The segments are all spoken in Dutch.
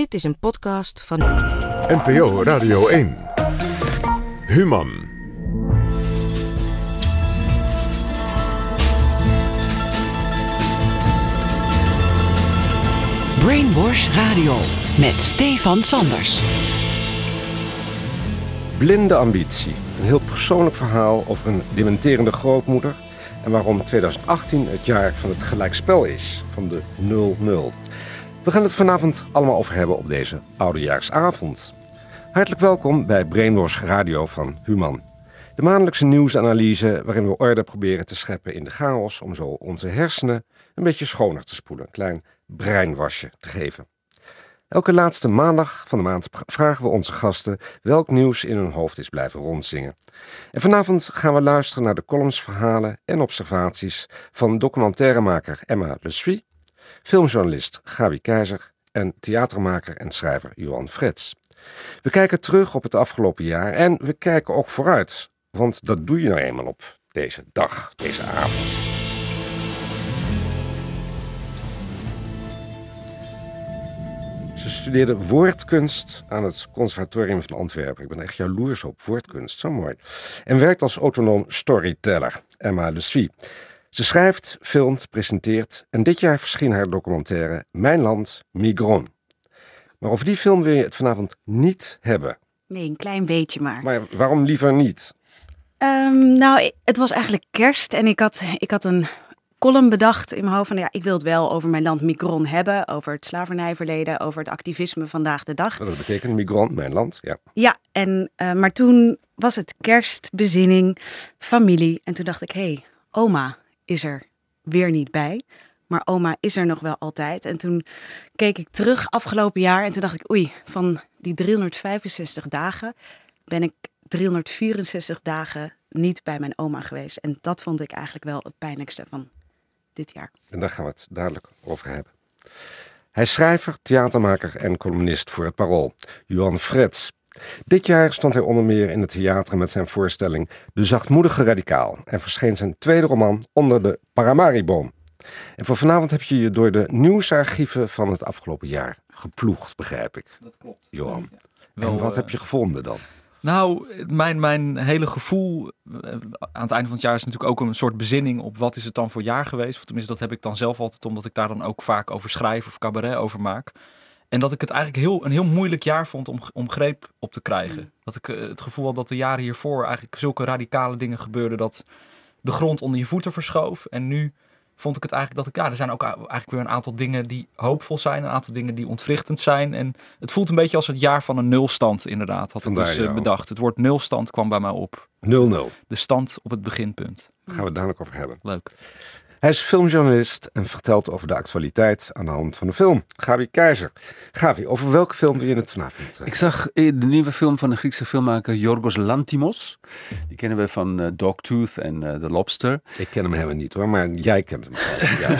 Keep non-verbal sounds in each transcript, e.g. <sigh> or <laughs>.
Dit is een podcast van NPO Radio 1. Human. Brainwash Radio met Stefan Sanders. Blinde ambitie. Een heel persoonlijk verhaal over een dementerende grootmoeder. En waarom 2018 het jaar van het gelijkspel is, van de 0-0. We gaan het vanavond allemaal over hebben op deze oudejaarsavond. Hartelijk welkom bij Brainwash Radio van Human. De maandelijkse nieuwsanalyse waarin we orde proberen te scheppen in de chaos om zo onze hersenen een beetje schoner te spoelen. Een klein breinwasje te geven. Elke laatste maandag van de maand vragen we onze gasten welk nieuws in hun hoofd is blijven rondzingen. En vanavond gaan we luisteren naar de columns, verhalen en observaties van documentairemaker Emma Le filmjournalist Gabi Keizer en theatermaker en schrijver Johan Frets. We kijken terug op het afgelopen jaar en we kijken ook vooruit, want dat doe je nou eenmaal op deze dag, deze avond. Ze studeerde woordkunst aan het Conservatorium van Antwerpen. Ik ben echt jaloers op woordkunst, zo mooi. En werkt als autonoom storyteller, Emma Le. Ze schrijft, filmt, presenteert en dit jaar verscheen haar documentaire Mijn Land, Migron. Maar over die film wil je het vanavond niet hebben. Nee, een klein beetje maar. Maar waarom liever niet? Um, nou, het was eigenlijk kerst en ik had, ik had een column bedacht in mijn hoofd van ja, ik wil het wel over mijn land Migron hebben, over het slavernijverleden, over het activisme vandaag de dag. Dat betekent Migron, mijn land, ja. Ja, en, uh, maar toen was het kerst, bezinning, familie en toen dacht ik, hé, hey, oma, is er weer niet bij. Maar oma is er nog wel altijd. En toen keek ik terug afgelopen jaar en toen dacht ik, oei, van die 365 dagen ben ik 364 dagen niet bij mijn oma geweest. En dat vond ik eigenlijk wel het pijnlijkste van dit jaar. En daar gaan we het dadelijk over hebben. Hij is schrijver, theatermaker en columnist voor het Parool. Johan Frets dit jaar stond hij onder meer in het theater met zijn voorstelling De Zachtmoedige Radicaal en verscheen zijn tweede roman Onder de Paramariboom. En voor vanavond heb je je door de nieuwsarchieven van het afgelopen jaar geploegd, begrijp ik. Dat klopt. Johan. en wat heb je gevonden dan? Nou, mijn, mijn hele gevoel eh, aan het einde van het jaar is natuurlijk ook een soort bezinning op wat is het dan voor jaar geweest. Of tenminste, dat heb ik dan zelf altijd, omdat ik daar dan ook vaak over schrijf of cabaret over maak. En dat ik het eigenlijk heel, een heel moeilijk jaar vond om, om greep op te krijgen. Mm. Dat ik eh, het gevoel had dat de jaren hiervoor eigenlijk zulke radicale dingen gebeurden dat de grond onder je voeten verschoof. En nu vond ik het eigenlijk dat ik, ja, er zijn ook eigenlijk weer een aantal dingen die hoopvol zijn, een aantal dingen die ontwrichtend zijn. En het voelt een beetje als het jaar van een nulstand, inderdaad, had ik dus uh, bedacht. Het woord nulstand kwam bij mij op. 0-0. De stand op het beginpunt. Daar gaan we het dadelijk over hebben. Leuk. Hij is filmjournalist en vertelt over de actualiteit aan de hand van de film. Gavi Keizer. Gavi, over welke film wil je het vanavond? Ik zag de nieuwe film van de Griekse filmmaker Yorgos Lantimos. Die kennen we van uh, Dogtooth en uh, The Lobster. Ik ken hem helemaal niet hoor, maar jij kent hem. ja.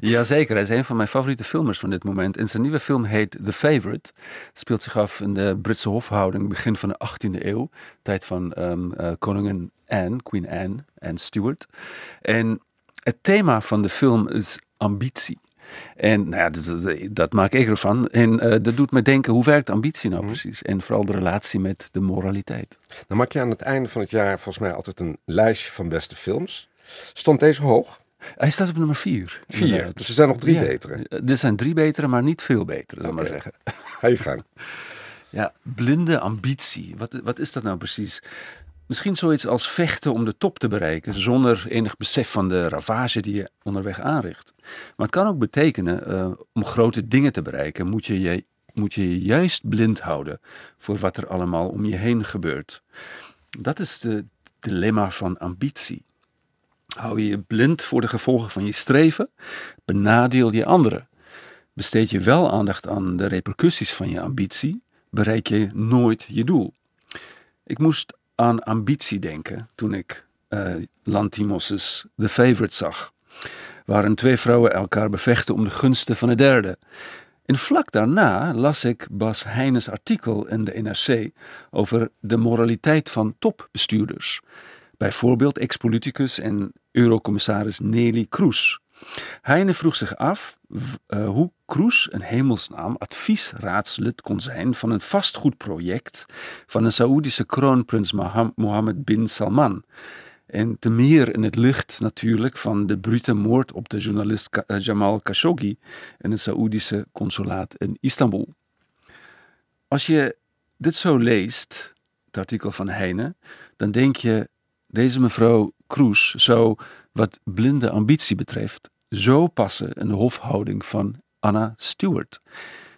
<laughs> Jazeker, hij is een van mijn favoriete filmers van dit moment. En zijn nieuwe film heet The Favorite. Speelt zich af in de Britse hofhouding begin van de 18e eeuw. Tijd van um, uh, koningin Anne, Queen Anne en Stuart. En het thema van de film is ambitie. En nou ja, dat, dat, maak ik ervan. En uh, dat doet me denken, hoe werkt ambitie nou mhm. precies? En vooral de relatie met de moraliteit. Dan maak je aan het einde van het jaar volgens mij altijd een lijstje van beste films. Stond deze hoog? Hij staat op nummer vier. Vier, dus er zijn nog drie betere. Er zijn drie betere, maar niet veel betere, zal okay. maar zeggen. Ga je gang. <laughs> Ja, blinde ambitie. Wat, wat is dat nou precies? Misschien zoiets als vechten om de top te bereiken, zonder enig besef van de ravage die je onderweg aanricht. Maar het kan ook betekenen, uh, om grote dingen te bereiken, moet je, je moet je je juist blind houden voor wat er allemaal om je heen gebeurt. Dat is het dilemma van ambitie. Hou je je blind voor de gevolgen van je streven, benadeel je anderen. Besteed je wel aandacht aan de repercussies van je ambitie, bereik je nooit je doel. Ik moest aan ambitie denken toen ik uh, Lantimos' The Favorite zag. Waarin twee vrouwen elkaar bevechten om de gunsten van de derde. En vlak daarna las ik Bas Heijnes artikel in de NRC over de moraliteit van topbestuurders. Bijvoorbeeld ex-politicus en eurocommissaris Nelly Kroes. Heine vroeg zich af eh, hoe Kroes een hemelsnaam adviesraadslid kon zijn van een vastgoedproject van een Saoedische kroonprins Moham- Mohammed bin Salman. En te meer in het licht natuurlijk van de brute moord op de journalist eh, Jamal Khashoggi in het Saoedische consulaat in Istanbul. Als je dit zo leest, het artikel van Heine, dan denk je, deze mevrouw Kroes zou, wat blinde ambitie betreft, zo passen in de hofhouding van Anna Stuart,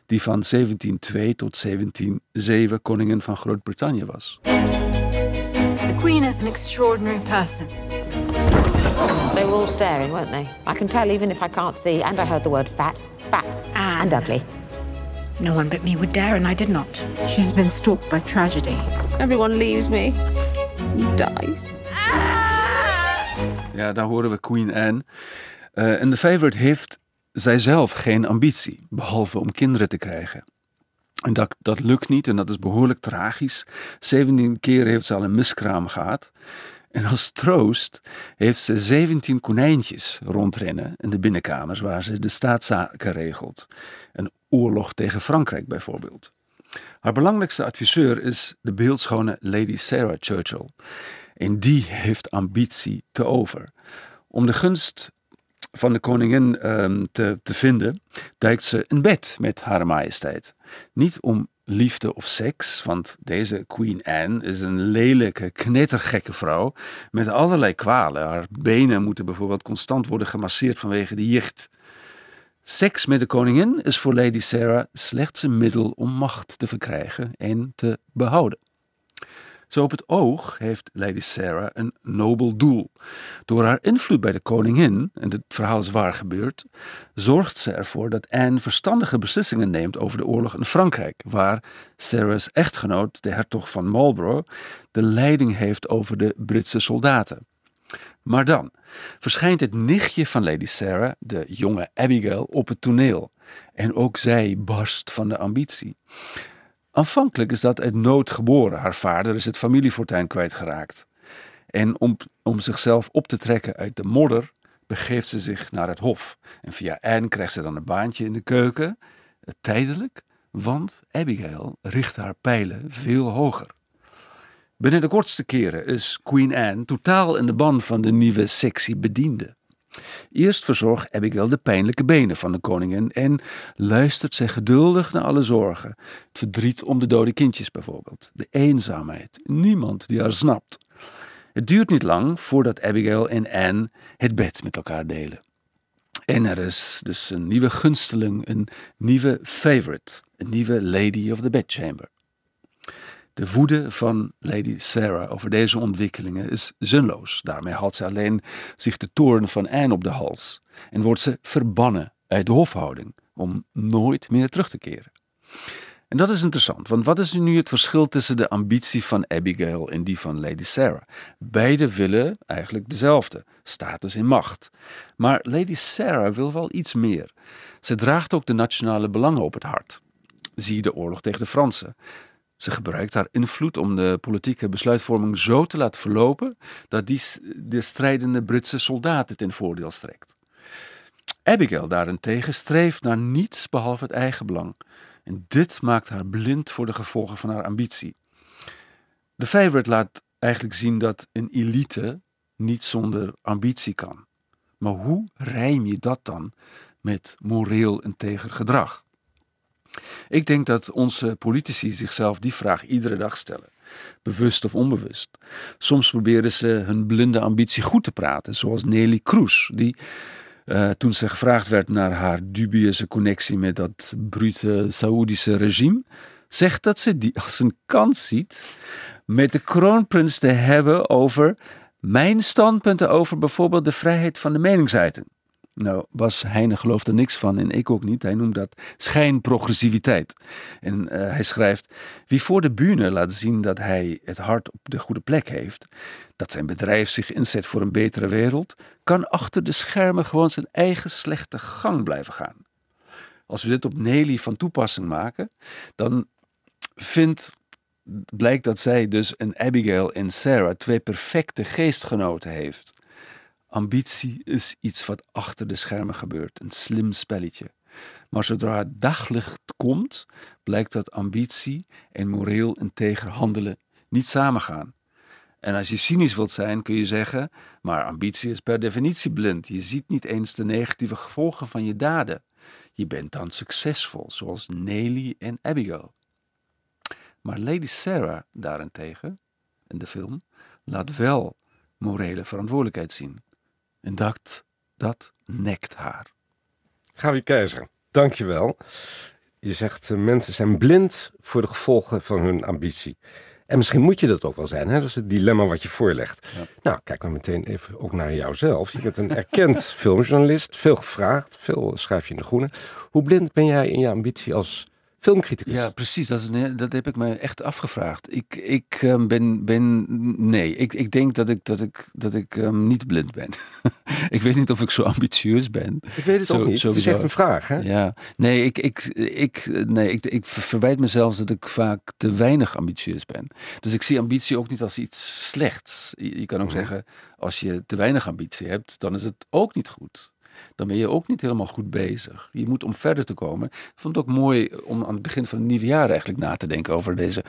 die van 1702 tot 1707 koningin van Groot-Brittannië was. The Queen is an extraordinary person. They were all staring, weren't they? I can tell even if I can't see, and I heard the word fat, fat, and ugly. No one but me would dare, and I did not. She's been stalked by tragedy. Everyone leaves me, dies. Ja, daar horen we Queen Anne. Eh, en de favorite heeft zijzelf geen ambitie, behalve om kinderen te krijgen. En dat, dat lukt niet en dat is behoorlijk tragisch. 17 keer heeft ze al een miskraam gehad. En als troost heeft ze 17 konijntjes rondrennen in de binnenkamers waar ze de staatszaken regelt. Een oorlog tegen Frankrijk bijvoorbeeld. Haar belangrijkste adviseur is de beeldschone Lady Sarah Churchill. En die heeft ambitie te over. Om de gunst van de koningin ehm, te, te vinden, duikt ze in bed met haar majesteit. Niet om liefde of seks, want deze Queen Anne is een lelijke, knettergekke vrouw met allerlei kwalen. Haar benen moeten bijvoorbeeld constant worden gemasseerd vanwege de jicht. Seks met de koningin is voor Lady Sarah slechts een middel om macht te verkrijgen en te behouden. Zo op het oog heeft Lady Sarah een nobel doel. Door haar invloed bij de koningin, en dit verhaal is waar gebeurd, zorgt ze ervoor dat Anne verstandige beslissingen neemt over de oorlog in Frankrijk, waar Sarah's echtgenoot, de hertog van Marlborough, de leiding heeft over de Britse soldaten. Maar dan verschijnt het nichtje van Lady Sarah, de jonge Abigail, op het toneel. En ook zij barst van de ambitie. Aanvankelijk is dat uit nood geboren. Haar vader is het familiefortuin kwijtgeraakt. En om, om zichzelf op te trekken uit de modder, begeeft ze zich naar het hof. En via Anne krijgt ze dan een baantje in de keuken, eh, tijdelijk, want Abigail richt haar pijlen veel hoger. Binnen de kortste keren is Queen Anne totaal in de ban van de nieuwe sexy bediende. Eerst verzorgt Abigail de pijnlijke benen van de koningin en luistert zij geduldig naar alle zorgen. Het verdriet om de dode kindjes bijvoorbeeld, de eenzaamheid, niemand die haar snapt. Het duurt niet lang voordat Abigail en Anne het bed met elkaar delen. En er is dus een nieuwe gunsteling, een nieuwe favorite, een nieuwe lady of the bedchamber. De woede van Lady Sarah over deze ontwikkelingen is zinloos. Daarmee haalt ze alleen zich de toorn van Anne op de hals en wordt ze verbannen uit de hofhouding om nooit meer terug te keren. En dat is interessant, want wat is nu het verschil tussen de ambitie van Abigail en die van Lady Sarah? Beide willen eigenlijk dezelfde, status en macht. Maar Lady Sarah wil wel iets meer. Ze draagt ook de nationale belangen op het hart. Zie de oorlog tegen de Fransen. Ze gebruikt haar invloed om de politieke besluitvorming zo te laten verlopen dat die de strijdende Britse soldaten ten voordeel strekt. Abigail daarentegen streeft naar niets behalve het eigen belang. En dit maakt haar blind voor de gevolgen van haar ambitie. De favorite laat eigenlijk zien dat een elite niet zonder ambitie kan. Maar hoe rijm je dat dan met moreel integer gedrag? Ik denk dat onze politici zichzelf die vraag iedere dag stellen, bewust of onbewust. Soms proberen ze hun blinde ambitie goed te praten, zoals Nelly Kroes, die eh, toen ze gevraagd werd naar haar dubieuze connectie met dat brute Saoedische regime, zegt dat ze die als een kans ziet met de kroonprins te hebben over mijn standpunten over bijvoorbeeld de vrijheid van de meningsuiting. Nou, Bas Heine gelooft er niks van en ik ook niet. Hij noemt dat schijnprogressiviteit. En eh, hij schrijft: Wie voor de bühne laat zien dat hij het hart op de goede plek heeft, dat zijn bedrijf zich inzet voor een betere wereld, kan achter de schermen gewoon zijn eigen slechte gang blijven gaan. Als we dit op Nelly van toepassing maken, dan vindt, blijkt dat zij dus een Abigail en Sarah twee perfecte geestgenoten heeft. Ambitie is iets wat achter de schermen gebeurt, een slim spelletje. Maar zodra het daglicht komt, blijkt dat ambitie en moreel integer handelen niet samengaan. En als je cynisch wilt zijn, kun je zeggen: maar ambitie is per definitie blind. Je ziet niet eens de negatieve gevolgen van je daden. Je bent dan succesvol, zoals Nelly en Abigail. Maar Lady Sarah daarentegen, in de film, laat wel morele verantwoordelijkheid zien. En dat, dat nekt haar. Gavi Keizer, dankjewel. Je zegt uh, mensen zijn blind voor de gevolgen van hun ambitie. En misschien moet je dat ook wel zijn. Hè? Dat is het dilemma wat je voorlegt. Ja. Nou, kijk dan meteen even ook naar jouzelf. Je bent een erkend <laughs> filmjournalist. Veel gevraagd. Veel schrijf je in de groene. Hoe blind ben jij in je ambitie als filmcriticus? Ja, precies. Dat, is een, dat heb ik me echt afgevraagd. Ik, ik um, ben, ben. Nee, ik, ik denk dat ik, dat ik, dat ik um, niet blind ben. <laughs> ik weet niet of ik zo ambitieus ben. Ik weet het Zo- ook niet. Het is echt een vraag. Hè? Ja, nee, ik, ik, ik, nee ik, ik verwijt mezelf dat ik vaak te weinig ambitieus ben. Dus ik zie ambitie ook niet als iets slechts. Je, je kan ook Mhm. zeggen, als je te weinig ambitie hebt, dan is het ook niet goed. Dan ben je ook niet helemaal goed bezig. Je moet om verder te komen. Ik vond het ook mooi om aan het begin van het nieuwe jaar eigenlijk na te denken over deze,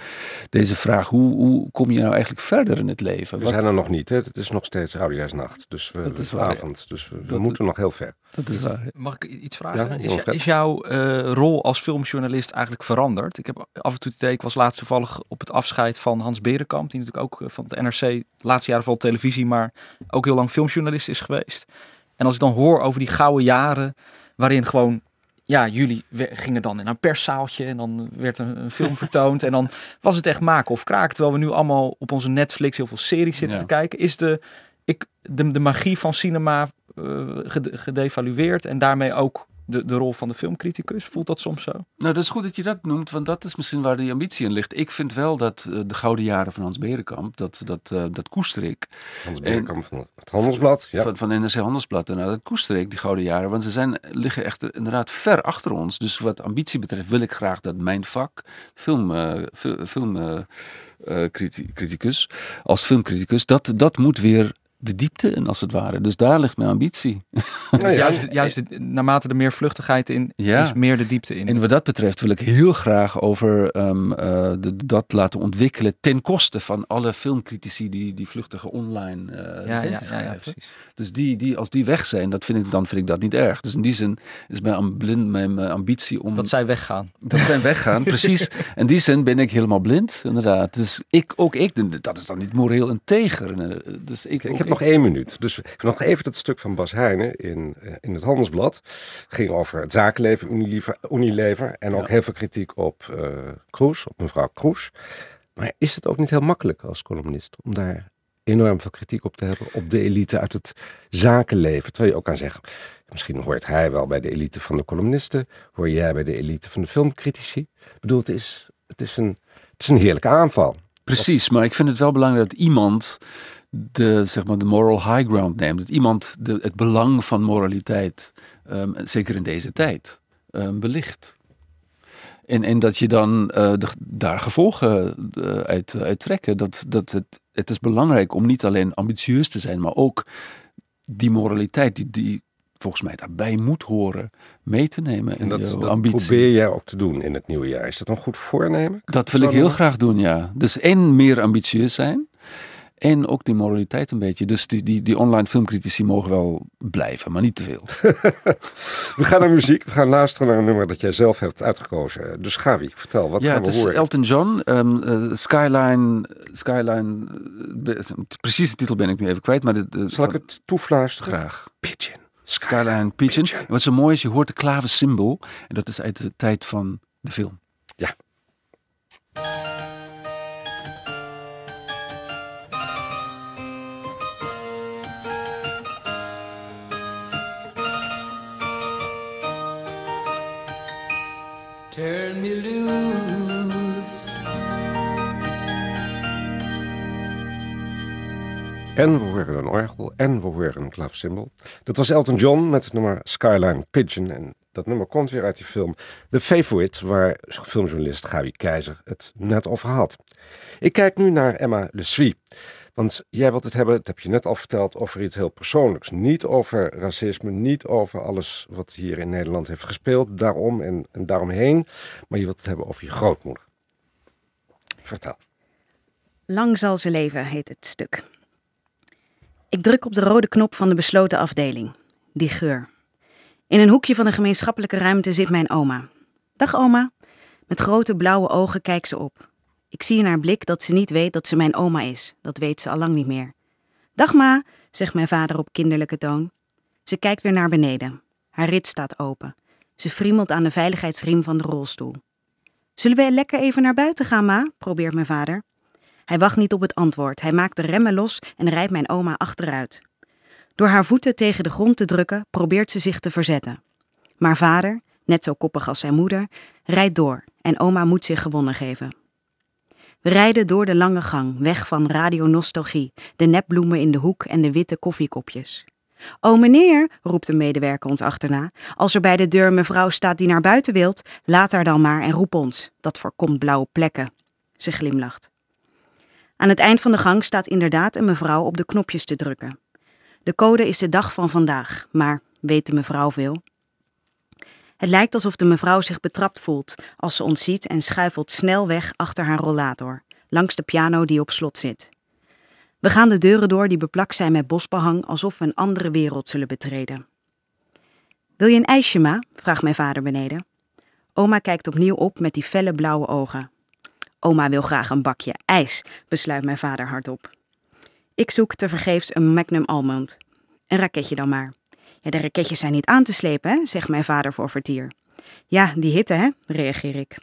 deze vraag. Hoe, hoe kom je nou eigenlijk verder in het leven? We Wat- zijn er nog niet. Hè? Het is nog steeds oudejaarsnacht. Dus we, Dat is ja. avond. Dus we, we Dat- moeten nog heel ver. Dat is waar. Mag ik iets Ja, vragen? is, jouw eh, rol als filmjournalist eigenlijk veranderd? Ik heb af en toe het idee, ik was laatst toevallig op het afscheid van Hans Berenkamp, die natuurlijk ook eh, van het NRC de laatste jaren vooral televisie, maar ook heel lang filmjournalist is geweest. En als ik dan hoor over die gouden jaren, waarin gewoon, ja, jullie gingen dan in een perszaaltje en dan werd een, een film <laughs> vertoond en dan was het echt maken of kraken. Terwijl we nu allemaal op onze Netflix heel veel series zitten Ja. te kijken, is de, ik, de, de magie van cinema eh, gede- gedevalueerd en daarmee ook de, de rol van de filmcriticus. Voelt dat soms zo? Nou, dat is goed dat je dat noemt, want dat is misschien waar die ambitie in ligt. Ik vind wel dat eh, de gouden jaren van Hans Berenkamp, dat, dat, eh, dat koester ik. Hans En- Berenkamp van het Handelsblad. Ja. Van, van NRC Handelsblad. En dat koester ik, die gouden jaren. Want ze zijn, liggen echt inderdaad ver achter ons. Dus wat ambitie betreft wil ik graag dat mijn vak, film, eh, fi- film criti- criticus, als filmcriticus, dat, dat moet weer de diepte in als het ware. Dus daar ligt mijn ambitie. Nou ja, juist, juist de- naarmate er meer vluchtigheid in Ja. is, meer de diepte in. En wat dat betreft wil ik heel graag over ehm, eh, de- dat laten ontwikkelen ten koste van alle filmcritici die, die vluchtige online eh ja, ja, recensies ja, ja, schrijven. precies. Dus die, die, als die weg zijn, dat vind ik, dan vind ik dat niet erg. Dus in die zin is mijn, blind, mijn, mijn ambitie om... Dat zij weggaan. dat zijn weggaan, <laughs> precies. In die zin ben ik helemaal blind, inderdaad. Dus ik, ook ik, dat is dan niet moreel integer. Eh, Dus ik, Ik ook heb nog één minuut. Dus nog even dat stuk van Bas Heijnen in, eh, in het Handelsblad. ging over het zakenleven Unilever, Unilever en ook Ja. heel veel kritiek op eh Kroes, op mevrouw Kroes. Maar is het ook niet heel makkelijk als columnist om daar enorm veel kritiek op te hebben op de elite uit het zakenleven? Terwijl je ook kan zeggen, misschien hoort hij wel bij de elite van de columnisten, hoor jij bij de elite van de filmcritici. Ik bedoel, het is, het is, een, het is een heerlijke aanval. Precies, maar ik vind het wel belangrijk dat iemand de, zeg maar, de moral high ground neemt. Dat iemand de, het belang van moraliteit, ehm, zeker in deze tijd, ehm, belicht. En, en dat je dan eh, de- daar gevolgen eh, uit, uit trekken. Dat, dat het, het is belangrijk om niet alleen ambitieus te zijn, maar ook die moraliteit die, die volgens mij daarbij moet horen, mee te nemen En dat, dat probeer jij ook te doen in het nieuwe jaar. Is dat een goed voornemen? Dat wil ik heel graag doen, ja. Dus en meer ambitieus zijn. En ook die moraliteit een beetje. Dus die, die, die online filmcritici mogen wel blijven, maar niet te veel. <laughs> We gaan naar muziek. We gaan luisteren naar een nummer dat jij zelf hebt uitgekozen. Dus Gavi, vertel, wat ja, gaan het we is horen? Elton John. eh, Skyline. Skyline. eh, be- precies de titel ben ik nu even kwijt. Maar de, de- Zal ik het toefluisteren? graag? Pigeon. Skyline Pigeon. En wat zo mooi is, je hoort de klaversymbol. En dat is uit de tijd van de film. Turn me loose. En we horen een orgel en we horen een klaversymbol. Dat was Elton John met het nummer Skyline Pigeon. En dat nummer komt weer uit die film The Favorite, waar filmjournalist Gavi Keizer het net over had. Ik kijk nu naar Emma Le. Want jij wilt het hebben, dat heb je net al verteld, over iets heel persoonlijks. Niet over racisme, niet over alles wat hier in Nederland heeft gespeeld, daarom en, en daaromheen. Maar je wilt het hebben over je grootmoeder. Vertel. Lang zal ze leven, heet het stuk. Ik druk op de rode knop van de besloten afdeling. Die geur. In een hoekje van de gemeenschappelijke ruimte zit mijn oma. Dag oma. Met grote blauwe ogen kijkt ze op. Ik zie in haar blik dat ze niet weet dat ze mijn oma is. Dat weet ze al lang niet meer. Dag ma, zegt mijn vader op kinderlijke toon. Ze kijkt weer naar beneden. Haar rit staat open. Ze friemelt aan de veiligheidsriem van de rolstoel. Zullen we lekker even naar buiten gaan, ma? probeert mijn vader. Hij wacht niet op het antwoord. Hij maakt de remmen los en rijdt mijn oma achteruit. Door haar voeten tegen de grond te drukken, probeert ze zich te verzetten. Maar vader, net zo koppig als zijn moeder, rijdt door en oma moet zich gewonnen geven. Rijden door de lange gang, weg van Radio Nostalgie, de nepbloemen in de hoek en de witte koffiekopjes. O meneer, roept een medewerker ons achterna, als er bij de deur een mevrouw staat die naar buiten wilt, laat haar dan maar en roep ons. Dat voorkomt blauwe plekken. Ze glimlacht. Aan het eind van de gang staat inderdaad een mevrouw op de knopjes te drukken. De code is de dag van vandaag, maar weet de mevrouw veel? Het lijkt alsof de mevrouw zich betrapt voelt als ze ons ziet en schuifelt snel weg achter haar rollator, langs de piano die op slot zit. We gaan de deuren door die beplakt zijn met bosbehang, alsof we een andere wereld zullen betreden. Wil je een ijsje, ma? vraagt mijn vader beneden. Oma kijkt opnieuw op met die felle blauwe ogen. Oma wil graag een bakje ijs, besluit mijn vader hardop. Ik zoek tevergeefs een Magnum Almond. Een raketje dan maar. De raketjes zijn niet aan te slepen, hè? zegt mijn vader voor vertier. Ja, die hitte, hè? reageer ik.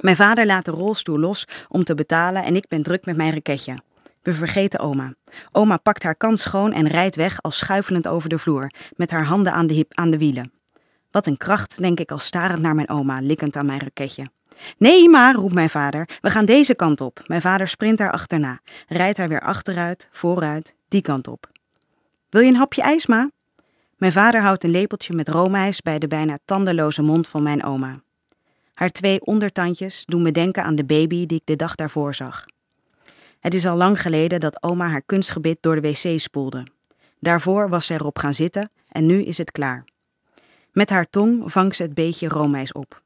Mijn vader laat de rolstoel los om te betalen en ik ben druk met mijn raketje. We vergeten oma. Oma pakt haar kant schoon en rijdt weg als schuifelend over de vloer, met haar handen aan de, hip, aan de wielen. Wat een kracht, denk ik al starend naar mijn oma, likkend aan mijn raketje. Nee, maar, roept mijn vader, we gaan deze kant op. Mijn vader sprint daar achterna, rijdt haar weer achteruit, vooruit, die kant op. Wil je een hapje ijs, ma? Mijn vader houdt een lepeltje met roomijs bij de bijna tandeloze mond van mijn oma. Haar twee ondertandjes doen me denken aan de baby die ik de dag daarvoor zag. Het is al lang geleden dat oma haar kunstgebit door de wc spoelde. Daarvoor was ze erop gaan zitten en nu is het klaar. Met haar tong vangt ze het beetje roomijs op.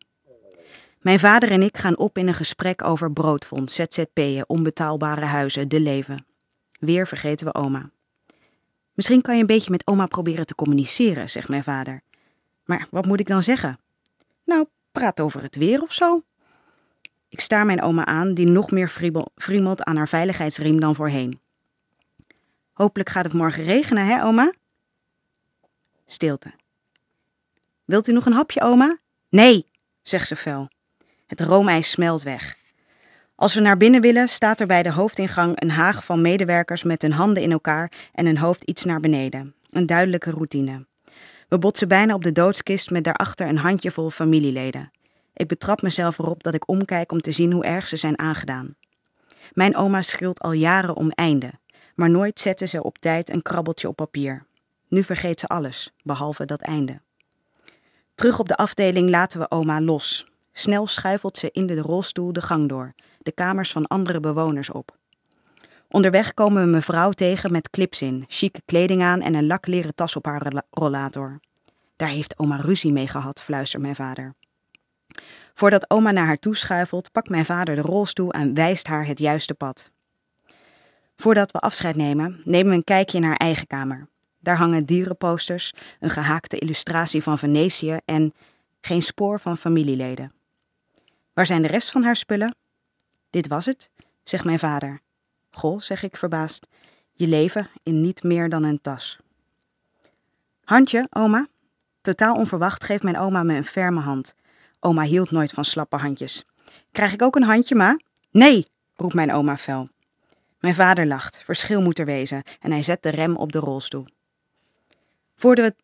Mijn vader en ik gaan op in een gesprek over broodfonds, ZZP'en, onbetaalbare huizen, de leven. Weer vergeten we oma. Misschien kan je een beetje met oma proberen te communiceren, zegt mijn vader. Maar wat moet ik dan zeggen? Nou, praat over het weer of zo. Ik staar mijn oma aan, die nog meer friemelt aan haar veiligheidsriem dan voorheen. Hopelijk gaat het morgen regenen, hè, oma? Stilte. Wilt u nog een hapje, oma? Nee, zegt ze fel. Het roomijs smelt weg. Als we naar binnen willen, staat er bij de hoofdingang een haag van medewerkers met hun handen in elkaar en hun hoofd iets naar beneden. Een duidelijke routine. We botsen bijna op de doodskist met daarachter een handjevol familieleden. Ik betrap mezelf erop dat ik omkijk om te zien hoe erg ze zijn aangedaan. Mijn oma schreeuwt al jaren om einde, maar nooit zette ze op tijd een krabbeltje op papier. Nu vergeet ze alles, behalve dat einde. Terug op de afdeling laten we oma los. Snel schuifelt ze in de rolstoel de gang door, de kamers van andere bewoners op. Onderweg komen we mevrouw tegen met clips in, chique kleding aan en een lakleren tas op haar rollator. Daar heeft oma ruzie mee gehad, fluistert mijn vader. Voordat oma naar haar toe schuifelt, pakt mijn vader de rolstoel en wijst haar het juiste pad. Voordat we afscheid nemen, nemen we een kijkje in haar eigen kamer. Daar hangen dierenposters, een gehaakte illustratie van Venetië en geen spoor van familieleden. Waar zijn de rest van haar spullen? Dit was het, zegt mijn vader. Goh, zeg ik verbaasd, je leven in niet meer dan een tas. Handje, oma. Totaal onverwacht geeft mijn oma me een ferme hand. Oma hield nooit van slappe handjes. Krijg ik ook een handje, ma? Nee, roept mijn oma fel. Mijn vader lacht, verschil moet er wezen, en hij zet de rem op de rolstoel.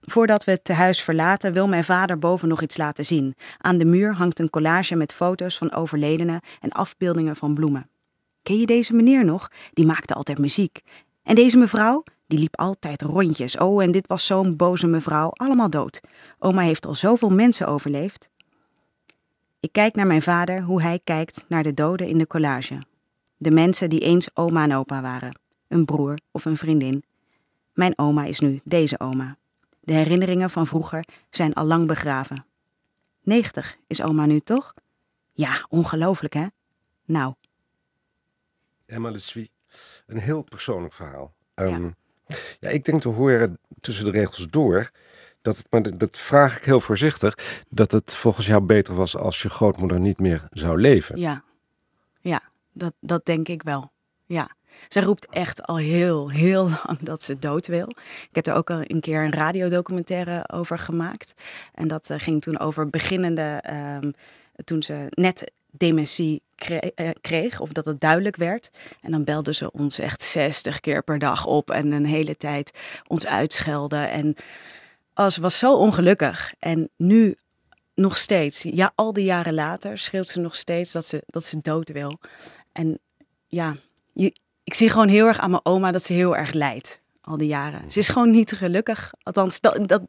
Voordat we het tehuis verlaten, wil mijn vader boven nog iets laten zien. Aan de muur hangt een collage met foto's van overledenen en afbeeldingen van bloemen. Ken je deze meneer nog? Die maakte altijd muziek. En deze mevrouw? Die liep altijd rondjes. Oh, en dit was zo'n boze mevrouw, allemaal dood. Oma heeft al zoveel mensen overleefd. Ik kijk naar mijn vader, hoe hij kijkt naar de doden in de collage. De mensen die eens oma en opa waren. een broer of een vriendin. Mijn oma is nu deze oma. De herinneringen van vroeger zijn al lang begraven. 90 is oma nu toch? Ja, ongelooflijk hè? Nou, Emma Leswie, een heel persoonlijk verhaal. Ehm, ja. ik denk te horen tussen de regels door dat het, maar dat vraag ik heel voorzichtig, dat het volgens jou beter was als je grootmoeder niet meer zou leven. ja. Ja, dat, dat denk ik wel. Ja. Zij roept echt al heel, heel <laughs> lang dat ze dood wil. Ik heb er ook al een keer een radiodocumentaire over gemaakt. En dat eh, ging toen over beginnende, ehm, toen ze net dementie eh, kreeg, of dat het duidelijk werd. En dan belde ze ons echt 60 keer per dag op en een hele tijd ons uitschelden. En ze was zo ongelukkig. En nu nog steeds, ja, al die jaren later, schreeuwt ze nog steeds dat ze, dat ze dood wil. En ja, je, ik zie gewoon heel erg aan mijn oma dat ze heel erg lijdt, al die jaren. Ze is gewoon niet gelukkig. Althans, dat, dat,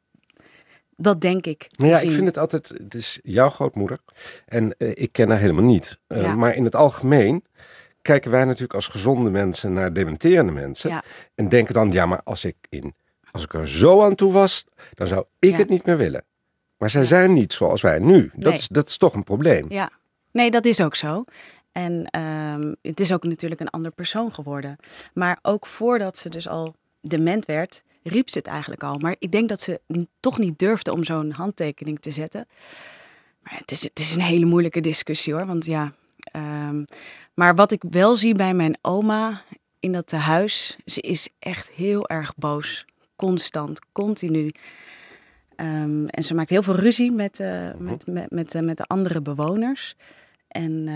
dat denk ik. ja, zien. ik vind het altijd, het is jouw grootmoeder en eh, ik ken haar helemaal niet. Eh, Ja. Maar in het algemeen kijken wij natuurlijk als gezonde mensen naar dementerende mensen. Ja. En denken dan, ja, maar als ik, in, als ik er zo aan toe was, dan zou ik Ja. het niet meer willen. Maar zij zijn niet zoals wij nu. Dat, Nee. is, dat is toch een probleem. Ja, nee, dat is ook zo. En ehm, het is ook natuurlijk een ander persoon geworden. Maar ook voordat ze dus al dement werd, riep ze het eigenlijk al. Maar ik denk dat ze toch niet durfde om zo'n handtekening te zetten. Maar het is, het is een hele moeilijke discussie hoor. Want ja, ehm, maar wat ik wel zie bij mijn oma in dat tehuis, ze is echt heel erg boos. Constant, continu. Ehm, en ze maakt heel veel ruzie met, eh, met, met, met, eh, met de andere bewoners. En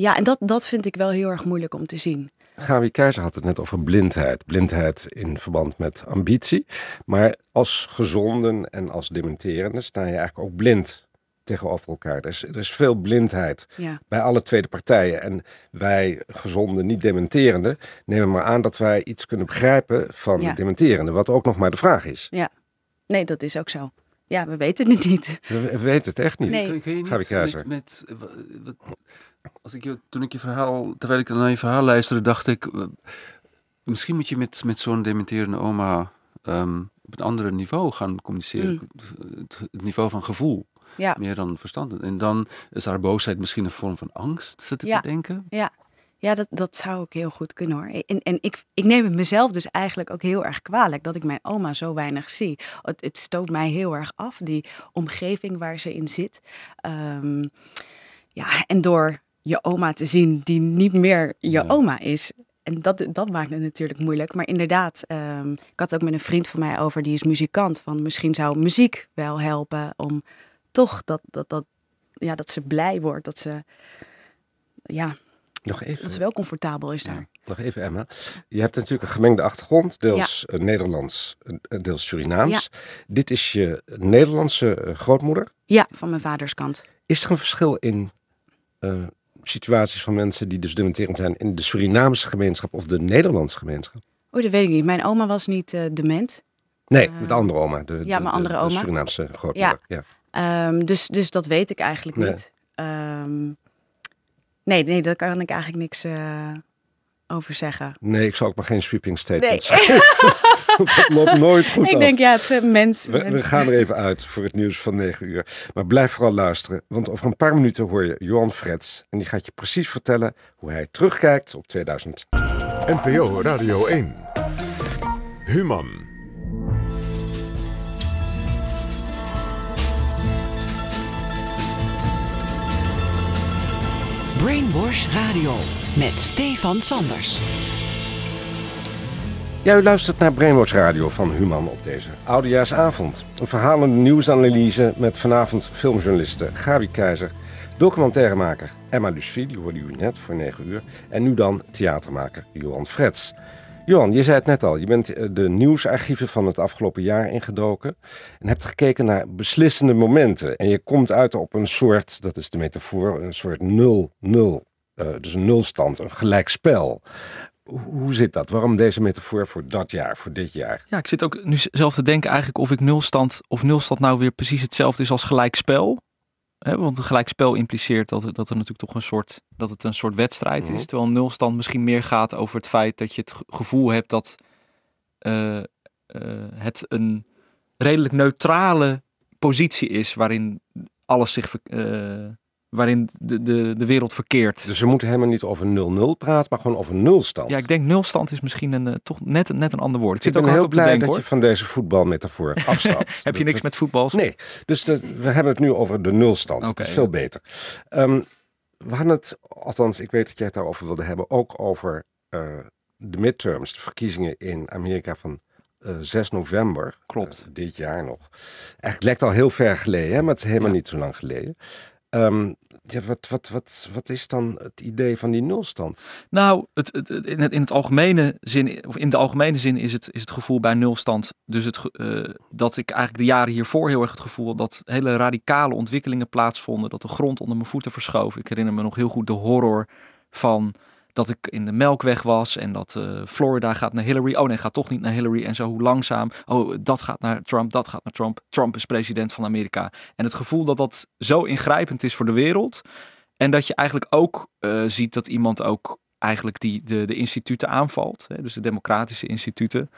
ja, en dat, dat vind ik wel heel erg moeilijk om te zien. Gawie Keizer had het net over blindheid. Blindheid in verband met ambitie. Maar als gezonden en als dementerende sta je eigenlijk ook blind tegenover elkaar. Er is, er is veel blindheid Ja. bij alle tweede partijen. En wij gezonde, niet dementerende, nemen maar aan dat wij iets kunnen begrijpen van Ja. dementerende. Wat ook nog maar de vraag is. Ja, nee, dat is ook zo. Ja, we weten het niet. We, we weten het echt niet. Nee. Kun, je Keizer. met, met wa- wat- als ik toen ik je verhaal, terwijl ik naar je verhaal luisterde, dacht ik, eh, misschien moet je met, met zo'n dementerende oma ehm, op een andere niveau gaan communiceren. Het, het niveau van gevoel, Ja, meer dan verstand. En dan is haar boosheid misschien een vorm van angst, zit ik Ja. te denken. ja. ja dat, dat zou ook heel goed kunnen hoor. En, en ik, ik neem het mezelf dus eigenlijk ook heel erg kwalijk dat ik mijn oma zo weinig zie. Het, het stoot mij heel erg af, die omgeving waar ze in zit. Ehm, ja, en door je oma te zien die niet meer je Ja. oma is. En dat, dat maakt het natuurlijk moeilijk. Maar inderdaad, ehm, ik had het ook met een vriend van mij over, die is muzikant. Van misschien zou muziek wel helpen om toch dat, dat, dat, ja, dat ze blij wordt. Dat ze, ja, Nog even. dat ze wel comfortabel is daar. Nog even, Emma. Je hebt natuurlijk een gemengde achtergrond, deels Nederlands, eh, deels Surinaams. Dit is je Nederlandse eh, grootmoeder. Ja, van mijn vaders kant. Is er een verschil in eh, situaties van mensen die dus dementerend zijn in de Surinaamse gemeenschap of de Nederlandse gemeenschap? Oh, dat weet ik niet. Mijn oma was niet eh, dement. Nee, Eh, met de andere oma. De, ja, de- mijn de- andere de oma. Surinaamse grootmoeder. Ja. Ehm, dus, dus dat weet ik eigenlijk Nee. niet. Ehm, nee, nee, daar kan ik eigenlijk niks eh, over zeggen. Nee, ik zal ook maar geen sweeping statements Nee. <laughs> <laughs> dat loopt nooit goed ik af. denk, ja, het is een mens. We, we gaan er even uit voor het nieuws van 9 uur. Maar blijf vooral luisteren, want over een paar minuten hoor je Johan Frets. En die gaat je precies vertellen hoe hij terugkijkt op 2000. NPO Radio 1. Human. Brainwash Radio met Stefan Sanders. U luistert naar Brainwatch Radio van Human op deze oudejaarsavond. Een verhalende nieuwsanalyse met vanavond filmjournaliste Gabi Keizer, documentairemaker Emma Lucie, die hoorde u net voor 9 uur, en nu dan theatermaker Johan Frets. Johan, je zei het net al, je bent eh, de nieuwsarchieven van het afgelopen jaar ingedoken en hebt gekeken naar beslissende momenten. En je komt uit op een soort, dat is de metafoor, een soort nul-nul. eh, dus een nulstand, een gelijkspel. Hoe- zit dat? Waarom deze metafoor voor dat jaar, voor dit jaar? Ja, ik zit ook nu zelf te denken eigenlijk of ik nulstand of nulstand nou weer precies hetzelfde is als gelijkspel. Hè, want een gelijkspel impliceert dat, dat er natuurlijk toch een soort, dat het een soort wedstrijd Mhm. is. Terwijl een nulstand misschien meer gaat over het feit dat je het ge- gevoel hebt dat eh, eh, het een redelijk neutrale positie is waarin alles zich, eh, waarin de, de, de wereld verkeert. Dus we moeten helemaal niet over 0-0 praten, maar gewoon over nulstand. ja, ik denk nulstand is misschien een, eh, toch net, net een ander woord. Ik Ik zit ook ben hard heel blij denken dat hoor. je van deze voetbalmetafoor <laughs> afstapt. Heb je niks met voetbal? Nee, dus de- we hebben het nu over de nulstand. Oké. Dat is veel beter. Ehm, we hadden het, althans ik weet dat jij het daarover wilde hebben, ook over eh, de midterms, de verkiezingen in Amerika van eh, 6 november. Klopt. eh, dit jaar nog. Eigenlijk lijkt al heel ver geleden, hè, maar het is helemaal Ja. niet zo lang geleden. Ehm, ja, wat, wat, wat, wat is dan het idee van die nulstand? Nou, het, het, in, het, in, het algemene zin, of in de algemene zin is het, is het gevoel bij nulstand. Dus het, eh, dat ik eigenlijk de jaren hiervoor heel erg het gevoel dat hele radicale ontwikkelingen plaatsvonden. Dat de grond onder mijn voeten verschoof. Ik herinner me nog heel goed de horror van dat ik in de Melkweg was en dat eh, Florida gaat naar Hillary. Oh nee, gaat toch niet naar Hillary. En zo hoe langzaam. Oh, dat gaat naar Trump, dat gaat naar Trump. Trump is president van Amerika. En het gevoel dat dat zo ingrijpend is voor de wereld. En dat je eigenlijk ook eh, ziet dat iemand ook eigenlijk die, de, de instituten aanvalt. Hè, dus de democratische instituten.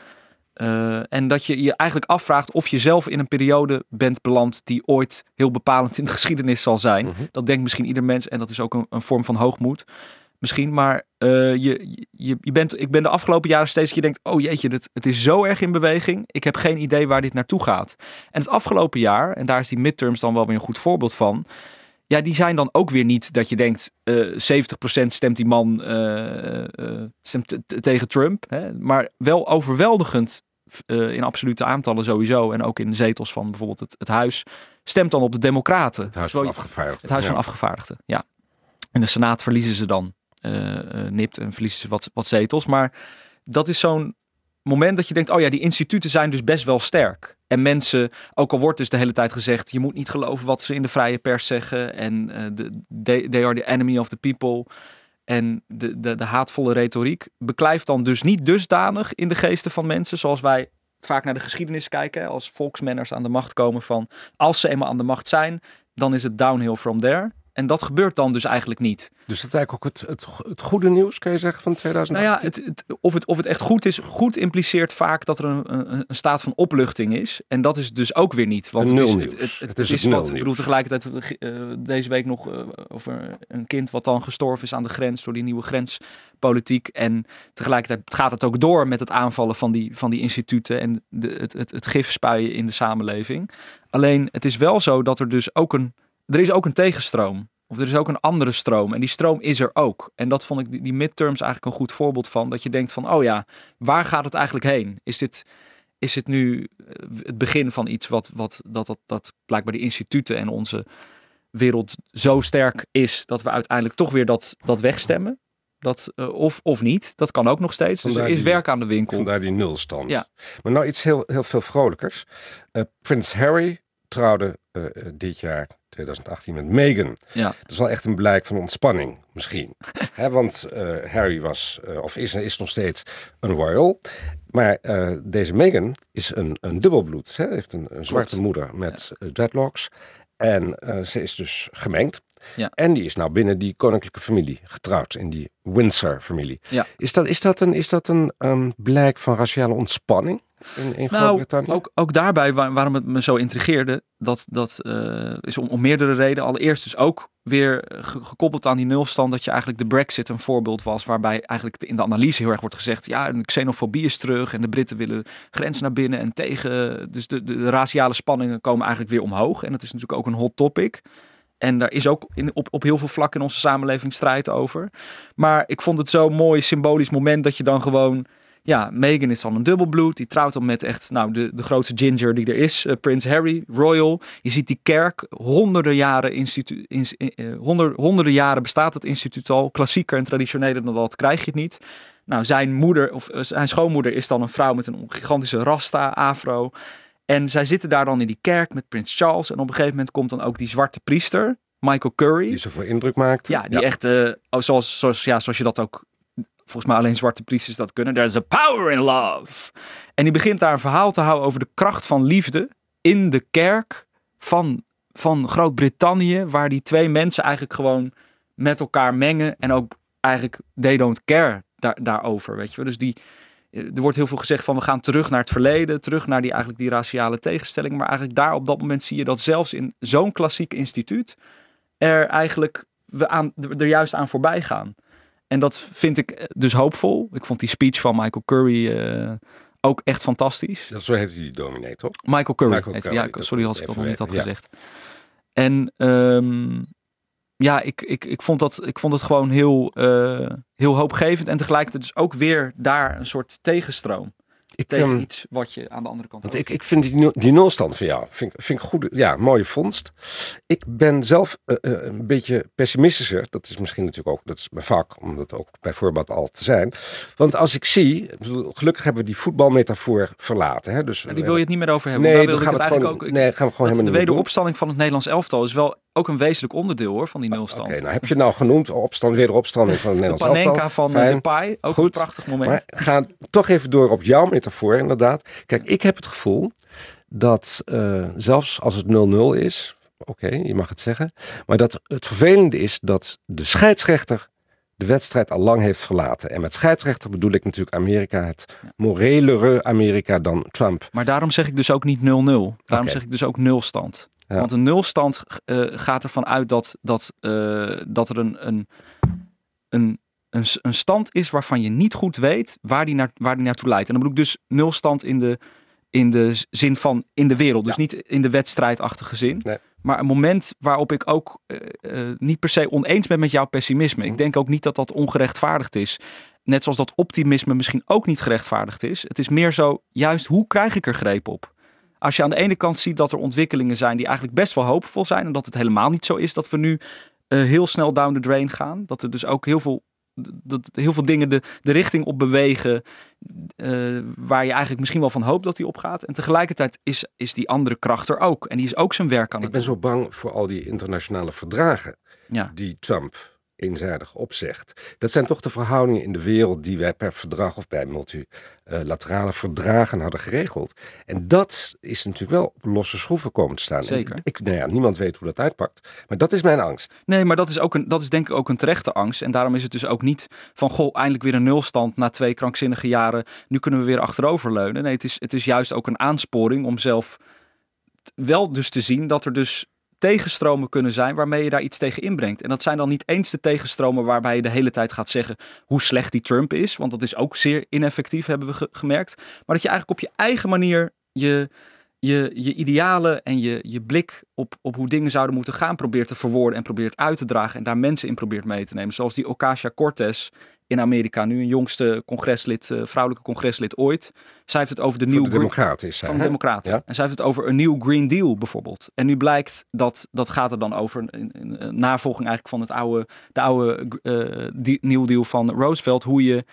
Eh, en dat je je eigenlijk afvraagt of je zelf in een periode bent beland die ooit heel bepalend in de <laughs> geschiedenis zal zijn. Mhm. Dat denkt misschien ieder mens en dat is ook een, een vorm van hoogmoed. Misschien, maar eh, je, je, je bent, ik ben de afgelopen jaren steeds dat je denkt, oh jeetje, dit, het is zo erg in beweging. Ik heb geen idee waar dit naartoe gaat. En het afgelopen jaar, en daar is die midterms dan wel weer een goed voorbeeld van. Ja, die zijn dan ook weer niet dat je denkt, eh 70% stemt die man eh, eh, stemt tegen Trump. Hè? Maar wel overweldigend eh, in absolute aantallen sowieso. En ook in de zetels van bijvoorbeeld het, het huis. Stemt dan op de Democraten. Het Huis van Afgevaardigden. het Huis Ja. van Afgevaardigden, ja. In de Senaat verliezen ze dan. Eh, eh, nipt en verliezen ze wat, wat zetels. Maar dat is zo'n moment dat je denkt, oh ja, die instituten zijn dus best wel sterk. En mensen, ook al wordt dus de hele tijd gezegd, je moet niet geloven wat ze in de vrije pers zeggen. En eh, de, they, are the enemy of the people. En de, de, de haatvolle retoriek beklijft dan dus niet dusdanig in de geesten van mensen, zoals wij vaak naar de geschiedenis kijken, als volksmenners aan de macht komen van, als ze eenmaal aan de macht zijn, dan is het downhill from there. En dat gebeurt dan dus eigenlijk niet. Dus dat is eigenlijk ook het, het, het goede nieuws, kan je zeggen, van Nou 2018? ja, het, het- of, het, of het echt goed is, goed impliceert vaak dat er een, een, staat van opluchting is. En dat is dus ook weer niet. Want Een het is, het, is is wat, ik bedoel tegelijkertijd eh, deze week nog eh, over een kind wat dan gestorven is aan de grens door die nieuwe grenspolitiek. En tegelijkertijd gaat het ook door met het aanvallen van die, van die instituten en de, het, het, het gif spuien in de samenleving. Alleen het is wel zo dat er dus ook een, er is ook een tegenstroom. Of er is ook een andere stroom. En die stroom is er ook. En dat vond ik die, die midterms eigenlijk een goed voorbeeld van. Dat je denkt van, oh ja, waar gaat het eigenlijk heen? Is dit, is dit nu eh, het begin van iets wat, wat dat, dat, dat blijkbaar die instituten en onze wereld zo sterk is dat we uiteindelijk toch weer dat, dat wegstemmen? Dat, eh, of, of niet. Dat kan ook nog steeds. Dus er is die- werk aan de winkel. Vandaar die nulstand. Ja. Maar nou iets heel, heel veel vrolijkers. Eh, Prins Harry trouwde eh, eh, dit jaar, 2018, met Meghan. Ja. Dat is wel echt een blijk van ontspanning, misschien. <laughs> Hè, want eh, Harry was, of is, is nog steeds een royal. Maar deze Meghan is een, een dubbelbloed. Hè? heeft een, een zwarte Klopt. moeder met dreadlocks. En ze is dus gemengd. Ja. En die is nou binnen die koninklijke familie getrouwd, in die Windsor-familie. Ja. Is dat, is dat een, is dat een ehm, blijk van raciale ontspanning in, in Nou, Groot-Brittannië? ook, ook daarbij waar- waarom het me zo intrigeerde, dat, dat eh, is om, om meerdere redenen. Allereerst dus ook weer ge- gekoppeld aan die nulstand, dat je eigenlijk de brexit een voorbeeld was, waarbij eigenlijk in de analyse heel erg wordt gezegd, ja, de xenofobie is terug en de Britten willen grenzen naar binnen en tegen, dus de, de, de raciale spanningen komen eigenlijk weer omhoog. En dat is natuurlijk ook een hot topic. En daar is ook in, op, op heel veel vlakken in onze samenleving strijd over. Maar ik vond het zo'n mooi symbolisch moment dat je dan gewoon ja, Meghan is dan een dubbelbloed. Die trouwt dan met echt nou, de, de grootste ginger die er is. eh, Prins Harry, royal. Je ziet die kerk. Honderden jaren, institu- ins- eh, eh, honder, honderden jaren bestaat het instituut al. Klassieker en traditioneler dan dat krijg je het niet. Nou, zijn moeder, of zijn schoonmoeder is dan een vrouw met een gigantische rasta, afro. En zij zitten daar dan in die kerk met prins Charles. En op een gegeven moment komt dan ook die zwarte priester, Michael Curry. Die zoveel indruk maakt. Ja, die echt, eh, oh, zoals, zoals, ja, zoals je dat ook, volgens mij alleen zwarte priesters dat kunnen. There's a power in love. En die begint daar een verhaal te houden over de kracht van liefde in de kerk van van Groot-Brittannië, waar die twee mensen eigenlijk gewoon met elkaar mengen en ook eigenlijk they don't care daar, daarover, weet je wel. Dus die, eh, er wordt heel veel gezegd van we gaan terug naar het verleden, terug naar die, eigenlijk die raciale tegenstelling, maar eigenlijk daar op dat moment zie je dat zelfs in zo'n klassiek instituut er eigenlijk we aan, er juist aan voorbij gaan. En dat vind ik eh, dus hoopvol. Ik vond die speech van Michael Curry eh, ook echt fantastisch. Dat zo heet die dominee, toch? Michael Curry. Michael heet- Curry, ja, sorry als ik dat nog niet had ja. gezegd. En ehm, ja, ik, ik, ik, vond dat, ik vond het gewoon heel, eh, heel hoopgevend. En tegelijkertijd dus ook weer daar een soort tegenstroom. Ik, Tegen ehm, iets wat je aan de andere kant Want ik, ik vind die, die nulstand van jou, vind, ik- vind ik goed, ja, mooie vondst. Ik ben zelf eh, eh, een beetje pessimistischer. Dat is misschien natuurlijk ook, dat is mijn vak, om dat ook bij voorbaat al te zijn. Want als ik zie, gelukkig hebben we die voetbalmetafoor verlaten. Hè? Dus Maar die wil je het niet meer over hebben. Nee, daar gaan we het het gewoon, eigenlijk ook. nee, gaan we gewoon dat helemaal de niet doen. wederopstanding van het Nederlands elftal is wel ook een wezenlijk onderdeel hoor, van die nulstand. Oké, nou heb je nou genoemd, opstand, wederopstanding van het de <laughs> Nederlands elftal. Panenka van Fijn. de ook Goed. een prachtig moment. Maar ga toch even door op jouw metafoor, inderdaad. Kijk, ik heb het gevoel dat eh, zelfs als het 0-0 is, oké, je mag het zeggen, maar dat het vervelende is dat de scheidsrechter de wedstrijd al lang heeft verlaten. En met scheidsrechter bedoel ik natuurlijk Amerika, het morelere Amerika dan Trump. Maar daarom zeg ik dus ook niet 0-0. Daarom zeg ik dus ook nulstand. Ja. Want een nulstand eh, gaat ervan uit dat, dat, eh, dat er een, een, een, een, stand is waarvan je niet goed weet waar die, naar, waar die naartoe leidt. En dan bedoel ik dus nulstand in de, in de zin van in de wereld. Dus niet in de wedstrijdachtige zin. Nee. Maar een moment waarop ik ook eh, niet per se oneens ben met jouw pessimisme. Mhm. Ik denk ook niet dat dat ongerechtvaardigd is. Net zoals dat optimisme misschien ook niet gerechtvaardigd is. Het is meer zo, juist hoe krijg ik er greep op? Als je aan de ene kant ziet dat er ontwikkelingen zijn die eigenlijk best wel hoopvol zijn. En dat het helemaal niet zo is dat we nu eh, heel snel down the drain gaan. Dat er dus ook heel veel, dat heel veel dingen de, de richting op bewegen. eh, waar je eigenlijk misschien wel van hoopt dat die opgaat. En tegelijkertijd is, is die andere kracht er ook. En die is ook zijn werk aan Ik het ben zo bang voor al die internationale verdragen Ja. die Trump eenzijdig opzegt. Dat zijn toch de verhoudingen in de wereld die wij per verdrag of bij multilaterale verdragen hadden geregeld. En dat is natuurlijk wel op losse schroeven komen te staan. Zeker. En Ik, nou ja, niemand weet hoe dat uitpakt, maar dat is mijn angst. Nee, maar dat is, ook een, dat is denk ik ook een terechte angst. En daarom is het dus ook niet van, goh, eindelijk weer een nulstand na twee krankzinnige jaren. Nu kunnen we weer achteroverleunen. Nee, het is, het is juist ook een aansporing om zelf wel dus te zien dat er dus tegenstromen kunnen zijn waarmee je daar iets tegen inbrengt. En dat zijn dan niet eens de tegenstromen waarbij je de hele tijd gaat zeggen hoe slecht die Trump is. Want dat is ook zeer ineffectief, hebben we ge- gemerkt. Maar dat je eigenlijk op je eigen manier je, je, je idealen en je, je blik op, op hoe dingen zouden moeten gaan probeert te verwoorden en probeert uit te dragen en daar mensen in probeert mee te nemen. Zoals die Ocasio-Cortez in Amerika, nu een jongste congreslid, eh, vrouwelijke congreslid ooit. Zij heeft het over de nieuwe de democraten is zij, van de democraten. Ja. En zij heeft het over een nieuw Green Deal bijvoorbeeld. En nu blijkt dat dat gaat er dan over een, een, een navolging eigenlijk van het oude, de oude eh die, New Deal van Roosevelt, hoe je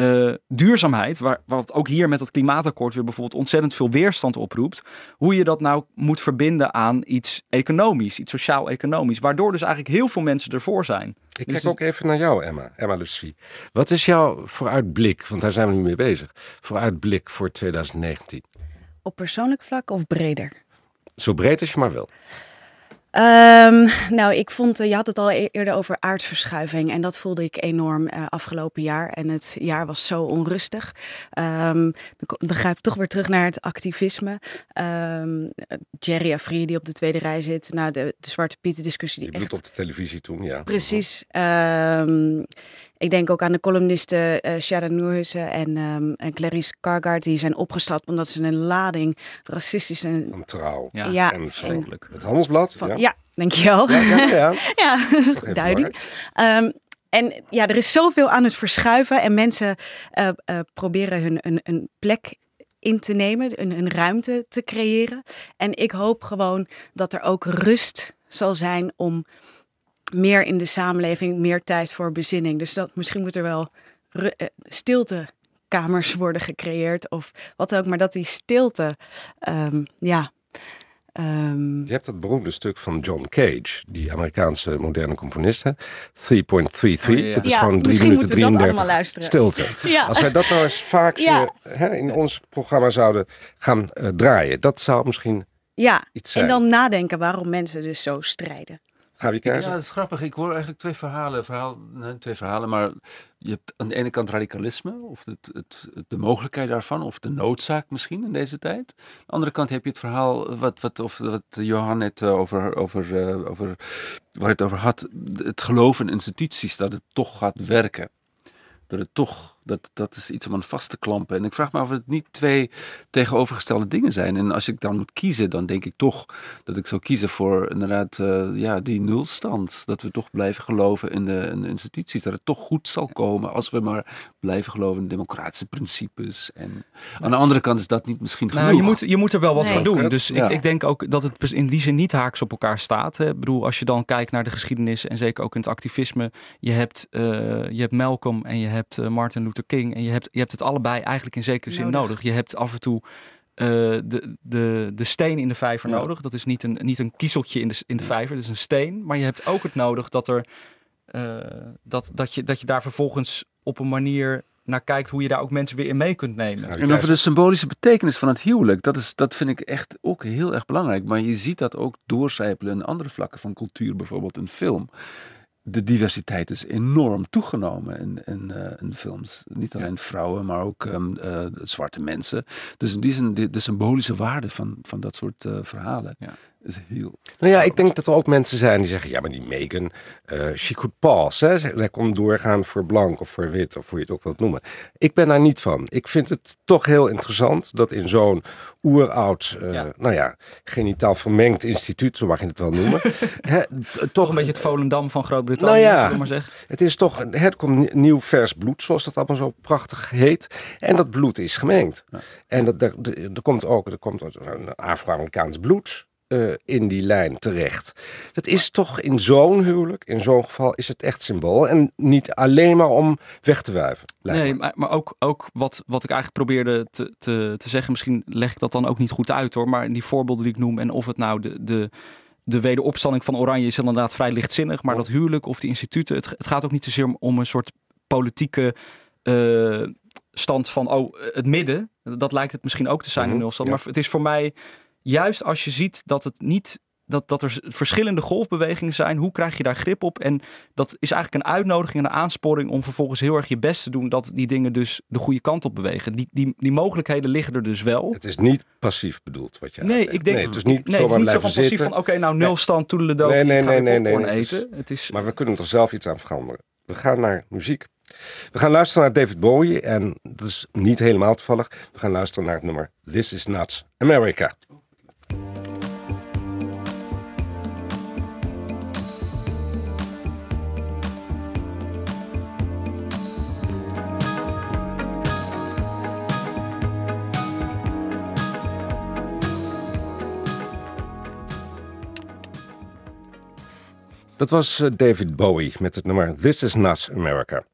eh, duurzaamheid, waar, wat ook hier met het klimaatakkoord weer bijvoorbeeld ontzettend veel weerstand oproept, hoe je dat nou moet verbinden aan iets economisch, iets sociaal-economisch, waardoor dus eigenlijk heel veel mensen ervoor zijn. Ik Dus kijk ook even naar jou, Emma. Emma Lucie. Wat is jouw vooruitblik, want daar zijn we nu mee bezig, vooruitblik voor 2019? Op persoonlijk vlak of breder? Zo breed als je maar wil. Ehm, nou, ik vond, eh, je had het al e- eerder over aardverschuiving en dat voelde ik enorm eh, afgelopen jaar. En het jaar was zo onrustig. Ehm, dan, ga ik toch weer terug naar het activisme. Ehm, eh, Jerry Afri die op de tweede rij zit. Nou, de, de Zwarte Pieten discussie die echt op de televisie toen, ja. Precies. Ik denk ook aan de columnisten eh Sharon Noorhussen en, ehm, en Clarice Cargard. Die zijn opgestapt omdat ze een lading racistische... Van trouw. Ja, Ja, en en- verschrikkelijk. Het Handelsblad. Van, ja. ja. dankjewel. Ja, ja, ja. <laughs> Ja, <laughs> duidelijk. Ehm, en ja, er is zoveel aan het verschuiven en mensen eh, eh, proberen hun een, een plek in te nemen, een, een ruimte te creëren. En ik hoop gewoon dat er ook rust zal zijn om meer in de samenleving, meer tijd voor bezinning. Dus dat misschien moet er wel eh, stiltekamers <laughs> worden gecreëerd of wat ook, maar dat die stilte, ehm, ja. ehm, Je hebt dat beroemde stuk van John Cage, die Amerikaanse moderne componist. hè? 3.33. Oh, ja, ja. Dat is Ja, gewoon 3 misschien minuten moeten we dat 33 allemaal luisteren. stilte. <laughs> Ja. Als wij dat nou eens vaak Ja. hè, in ons programma zouden gaan eh, draaien, dat zou misschien Ja, iets zijn. en dan nadenken waarom mensen dus zo strijden. Gabi Ja, dat is grappig. Ik hoor eigenlijk twee verhalen. Verhaal, nee, twee verhalen, maar je hebt aan de ene kant radicalisme, of het, het, de mogelijkheid daarvan, of de noodzaak misschien in deze tijd. Aan de andere kant heb je het verhaal wat, wat, of, wat Johan net eh, over, over, eh, over, waar het over had, het geloof in instituties, dat het toch gaat werken. Dat het toch, dat, dat is iets om aan vast te klampen. En ik vraag me af of het niet twee tegenovergestelde dingen zijn. En als ik dan moet kiezen, dan denk ik toch dat ik zou kiezen voor inderdaad eh, ja, die nulstand. Dat we toch blijven geloven in de, in de instituties. Dat het toch goed zal komen als we maar blijven geloven in democratische principes. En aan de andere kant is dat niet misschien genoeg. Nou, je moet, je moet er wel wat Nee. voor doen. Dus Ja. ik, ik denk ook dat het in die zin niet haaks op elkaar staat. Hè. Ik bedoel, als je dan kijkt naar de geschiedenis en zeker ook in het activisme. Je hebt, eh, je hebt Malcolm en je hebt eh, Martin Luther King. En je hebt, je hebt het allebei eigenlijk in zekere zin Nodig. nodig. Je hebt af en toe eh, de, de, de steen in de vijver Ja. nodig. Dat is niet een, niet een kiezeltje in de, in de vijver, dat is een steen. Maar je hebt ook het nodig dat, er, eh, dat, dat, je, dat je daar vervolgens op een manier naar kijkt hoe je daar ook mensen weer in mee kunt nemen. En over de symbolische betekenis van het huwelijk, dat, is, dat vind ik echt ook heel erg belangrijk. Maar je ziet dat ook doorcijpelen in andere vlakken van cultuur, bijvoorbeeld in film. De diversiteit is enorm toegenomen in, in, eh, in films. Niet alleen vrouwen, maar ook eh, zwarte mensen. Dus in die zin, de, de symbolische waarde van, van dat soort eh, verhalen Ja. Is heel... Nou ja, ik denk dat er ook mensen zijn die zeggen, ja, maar die Megan, eh she could pass. Hè? Zij kon doorgaan voor blank of voor wit of hoe je het ook wilt noemen. Ik ben daar niet van. Ik vind het toch heel interessant dat in zo'n oeroud, eh, Ja. nou ja, genitaal vermengd instituut, zo mag je het wel noemen. <laughs> hè, Toch een beetje het Volendam van Groot-Brittannië, Nou ja. maar zeggen. Het is toch, het komt nie- nieuw vers bloed, zoals dat allemaal zo prachtig heet. En dat bloed is gemengd. En dat, er, komt ook er komt een Afro-Amerikaans bloed eh, in die lijn terecht. Dat is toch in zo'n huwelijk, in zo'n geval, is het echt symbool. En niet alleen maar om weg te wuiven. Nee, maar, maar ook, ook wat, wat ik eigenlijk probeerde te, te, te zeggen, misschien leg ik dat dan ook niet goed uit hoor, maar in die voorbeelden die ik noem en of het nou de, de, de wederopstanding van Oranje is inderdaad vrij lichtzinnig, maar dat huwelijk of die instituten, het, het gaat ook niet zozeer om, om een soort politieke eh, stand van, oh, het midden, dat lijkt het misschien ook te zijn in Mhm, nulstand, ja. maar het is voor mij, juist als je ziet dat het niet dat, dat er verschillende golfbewegingen zijn. Hoe krijg je daar grip op? En dat is eigenlijk een uitnodiging en een aansporing om vervolgens heel erg je best te doen dat die dingen dus de goede kant op bewegen. Die, die, die mogelijkheden liggen er dus wel. Het is niet passief bedoeld wat je Nee, ik denk nee, het is niet nee, het is niet zo van passief zitten. van oké, nou nul stand, toedeledokie, Nee, nee, nee, nee, nee, het is- eten. Het is, Maar we kunnen er zelf iets aan veranderen. We gaan naar muziek. We gaan luisteren naar David Bowie. En dat is niet helemaal toevallig. We gaan luisteren naar het nummer This Is Not America. Dat was eh, David Bowie met het nummer This Is Not America.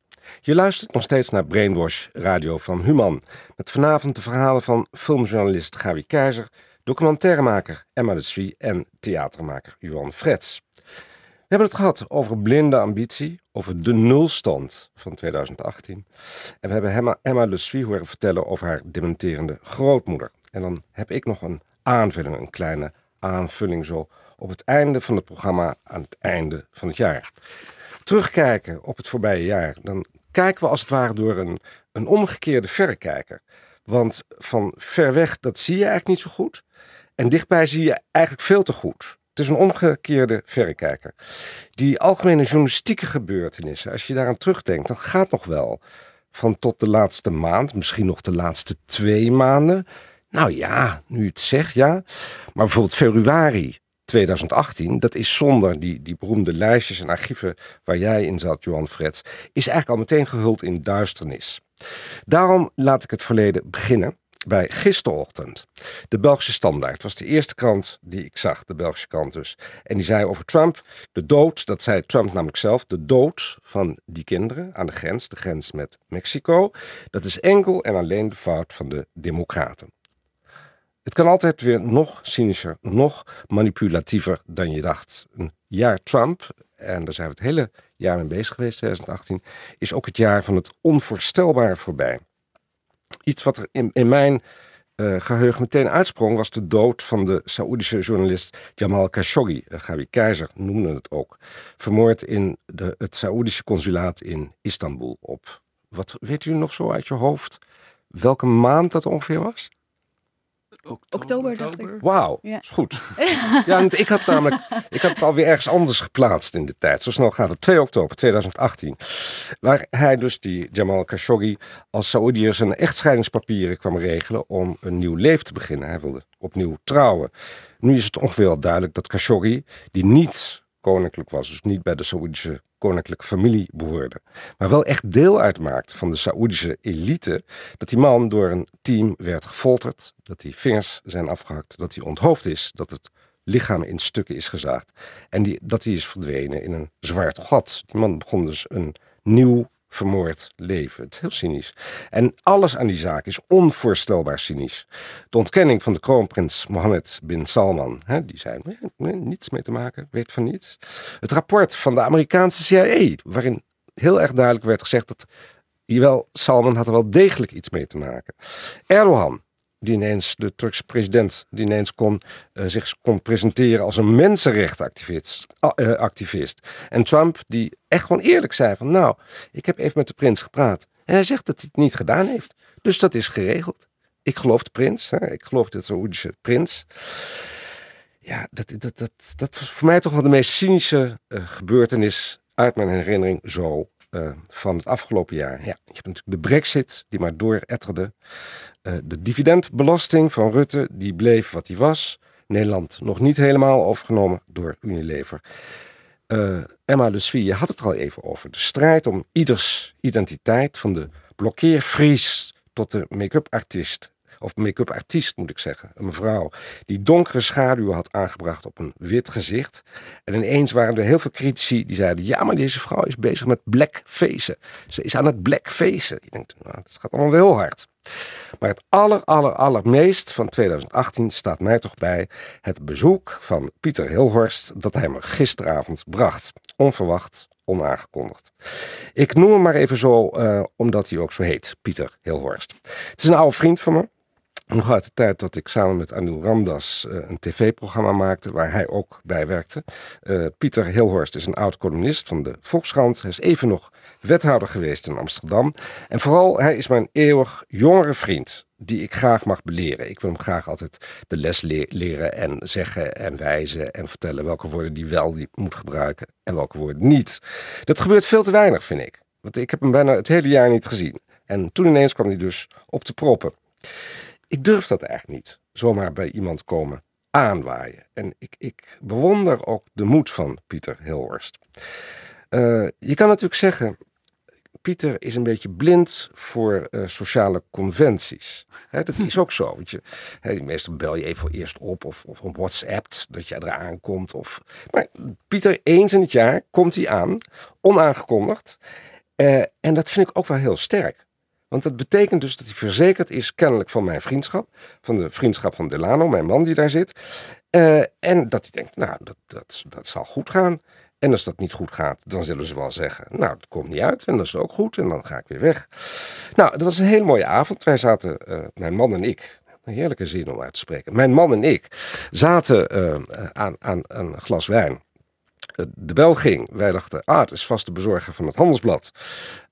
Je luistert nog steeds naar Brainwash Radio van Human. Met vanavond de verhalen van filmjournalist Gabi Keizer, documentairemaker Emma de Srie en theatermaker Johan Frets. We hebben het gehad over blinde ambitie, over de nulstand van 2018. En we hebben Emma, de Srie horen vertellen over haar dementerende grootmoeder. En dan heb ik nog een aanvulling, een kleine aanvulling zo op het einde van het programma aan het einde van het jaar. Terugkijken op het voorbije jaar, dan kijken we als het ware door een, een omgekeerde verrekijker. Want van ver weg, dat zie je eigenlijk niet zo goed. En dichtbij zie je eigenlijk veel te goed. Het is een omgekeerde verrekijker. Die algemene journalistieke gebeurtenissen, als je daaraan terugdenkt, dat gaat nog wel van tot de laatste maand, misschien nog de laatste twee maanden. Nou ja, nu het zegt, ja. Maar bijvoorbeeld februari 2018, dat is zonder die, die beroemde lijstjes en archieven waar jij in zat, Johan Frets, is eigenlijk al meteen gehuld in duisternis. Daarom laat ik het verleden beginnen bij gisterochtend. De Belgische Standaard was de eerste krant die ik zag, de Belgische krant dus. En die zei over Trump, de dood, dat zei Trump namelijk zelf, de dood van die kinderen aan de grens, de grens met Mexico, dat is enkel en alleen de fout van de democraten. Het kan altijd weer nog cynischer, nog manipulatiever dan je dacht. Een jaar Trump, en daar zijn we het hele jaar mee bezig geweest, 2018, is ook het jaar van het onvoorstelbare voorbij. Iets wat er in, in mijn eh, geheugen meteen uitsprong, was de dood van de Saoedische journalist Jamal Khashoggi. Uh, Gawi Keizer noemde het ook. Vermoord in de, het Saoedische consulaat in Istanbul op. Wat weet u nog zo uit je hoofd? Welke maand dat ongeveer was? Oktober, dacht ik. Wauw, Ja. is goed. ja, want ik had namelijk, <laughs> ik had het alweer ergens anders geplaatst in de tijd. Zo snel gaat het. 2 oktober 2018. Waar hij dus, die Jamal Khashoggi, als Saoediër zijn echtscheidingspapieren kwam regelen om een nieuw leven te beginnen. Hij wilde opnieuw trouwen. Nu is het ongeveer al duidelijk dat Khashoggi, die niet koninklijk was, dus niet bij de Saoedische koninklijke familie behoorde, maar wel echt deel uitmaakte van de Saoedische elite, dat die man door een team werd gefolterd, dat die vingers zijn afgehakt, dat hij onthoofd is, dat het lichaam in stukken is gezaagd en die, dat hij is verdwenen in een zwart gat. Die man begon dus een nieuw vermoord leven. Het is heel cynisch. En alles aan die zaak is onvoorstelbaar cynisch. De ontkenning van de kroonprins Mohammed bin Salman, hè, die zei niets mee te maken, weet van niets. Het rapport van de Amerikaanse CIA, waarin heel erg duidelijk werd gezegd dat, jawel, Salman had er wel degelijk iets mee te maken. Erdogan, die ineens, de Turkse president, die ineens kon, eh, zich kon presenteren als een mensenrechtenactivist. a- eh, activist. En Trump, die echt gewoon eerlijk zei van, nou, ik heb even met de prins gepraat. En hij zegt dat hij het niet gedaan heeft. Dus dat is geregeld. Ik geloof de prins, hè? ik geloof de Saoedische prins. Ja, dat, dat, dat, dat was voor mij toch wel de meest cynische eh, gebeurtenis uit mijn herinnering zo eh, van het afgelopen jaar. Ja, je hebt natuurlijk de brexit die maar dooretterde. Eh, de dividendbelasting van Rutte, die bleef wat die was. Nederland nog niet helemaal overgenomen door Unilever. Eh, Emma de je had het er al even over. De strijd om ieders identiteit, van de blokkeervries tot de make-up artiest. Of make-up artiest moet ik zeggen. Een vrouw die donkere schaduwen had aangebracht op een wit gezicht. En ineens waren er heel veel critici die zeiden: Ja, maar deze vrouw is bezig met blackfacen. Ze is aan het blackfacen. Je denkt, nou, dat gaat allemaal wel heel hard. Maar het aller, aller, allermeest van 2018 staat mij toch bij het bezoek van Pieter Hilhorst dat hij me gisteravond bracht. Onverwacht, onaangekondigd. Ik noem hem maar even zo, eh, omdat hij ook zo heet, Pieter Hilhorst. Het is een oude vriend van me. Nog uit de tijd dat ik samen met Anil Ramdas eh, een tv-programma maakte waar hij ook bij werkte. Eh, Pieter Hilhorst is een oud columnist van de Volkskrant. Hij is even nog wethouder geweest in Amsterdam. En vooral, hij is mijn eeuwig jongere vriend die ik graag mag beleren. Ik wil hem graag altijd de les le- leren en zeggen en wijzen en vertellen welke woorden die wel die moet gebruiken en welke woorden niet. Dat gebeurt veel te weinig, vind ik. Want ik heb hem bijna het hele jaar niet gezien. En toen ineens kwam hij dus op de proppen. Ik durf dat eigenlijk niet, zomaar bij iemand komen aanwaaien. En ik, ik bewonder ook de moed van Pieter Hilhorst. Eh, je kan natuurlijk zeggen, Pieter is een beetje blind voor eh, sociale conventies. Dat is ook zo. Want je, meestal bel je even eerst op of, of WhatsApp dat je eraan komt. Of, maar Pieter, eens in het jaar komt hij aan, onaangekondigd. Eh, en dat vind ik ook wel heel sterk. Want dat betekent dus dat hij verzekerd is, kennelijk van mijn vriendschap. Van de vriendschap van Delano, mijn man die daar zit. Eh, en dat hij denkt, nou, dat, dat, dat zal goed gaan. En als dat niet goed gaat, dan zullen ze wel zeggen, nou, het komt niet uit. En dat is ook goed. En dan ga ik weer weg. Nou, dat was een hele mooie avond. Wij zaten, eh, mijn man en ik, een heerlijke zin om uit te spreken. Mijn man en ik zaten eh, aan, aan een glas wijn. De bel ging. Wij dachten, ah, het is vast de bezorger van het handelsblad.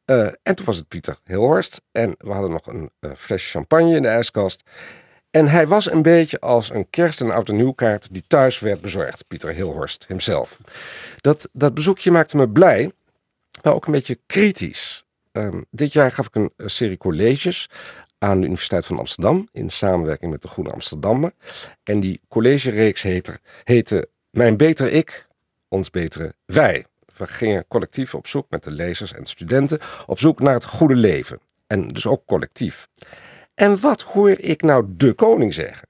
Eh, en toen was het Pieter Hilhorst. En we hadden nog een eh, flesje champagne in de ijskast. En hij was een beetje als een kerst- en oud en nieuwkaart die thuis werd bezorgd. Pieter Hilhorst hemzelf. Dat, dat bezoekje maakte me blij, maar ook een beetje kritisch. Ehm, dit jaar gaf ik een eh, serie colleges aan de Universiteit van Amsterdam in samenwerking met de Groene Amsterdammer. En die collegereeks heette, heette Mijn Beter Ik, Ons Betere Wij. We gingen collectief op zoek met de lezers en studenten op zoek naar het goede leven. En dus ook collectief. En wat hoor ik nou de koning zeggen?